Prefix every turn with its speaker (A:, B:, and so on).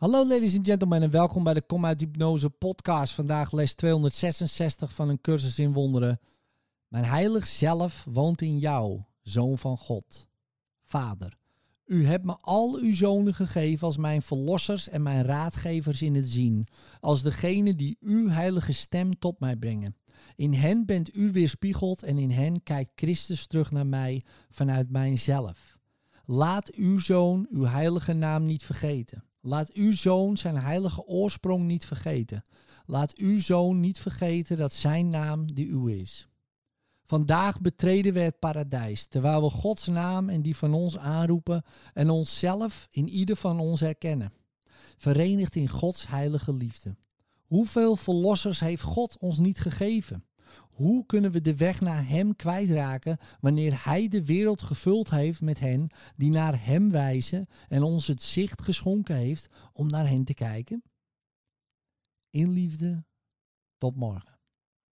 A: Hallo ladies and gentlemen en welkom bij de Kom uit Hypnose podcast. Vandaag les 266 van een cursus in wonderen. Mijn heilig zelf woont in jou, zoon van God. Vader, u hebt me al uw zonen gegeven als mijn verlossers en mijn raadgevers in het zien, als degene die uw heilige stem tot mij brengen. In hen bent u weerspiegeld en in hen kijkt Christus terug naar mij vanuit mijzelf. Laat uw zoon uw heilige naam niet vergeten. Laat uw zoon zijn heilige oorsprong niet vergeten. Laat uw zoon niet vergeten dat zijn naam de uw is. Vandaag betreden we het paradijs, terwijl we Gods naam en die van ons aanroepen en onszelf in ieder van ons herkennen. Verenigd in Gods heilige liefde. Hoeveel verlossers heeft God ons niet gegeven? Hoe kunnen we de weg naar Hem kwijtraken wanneer Hij de wereld gevuld heeft met hen die naar Hem wijzen en ons het zicht geschonken heeft om naar hen te kijken? In liefde, tot morgen.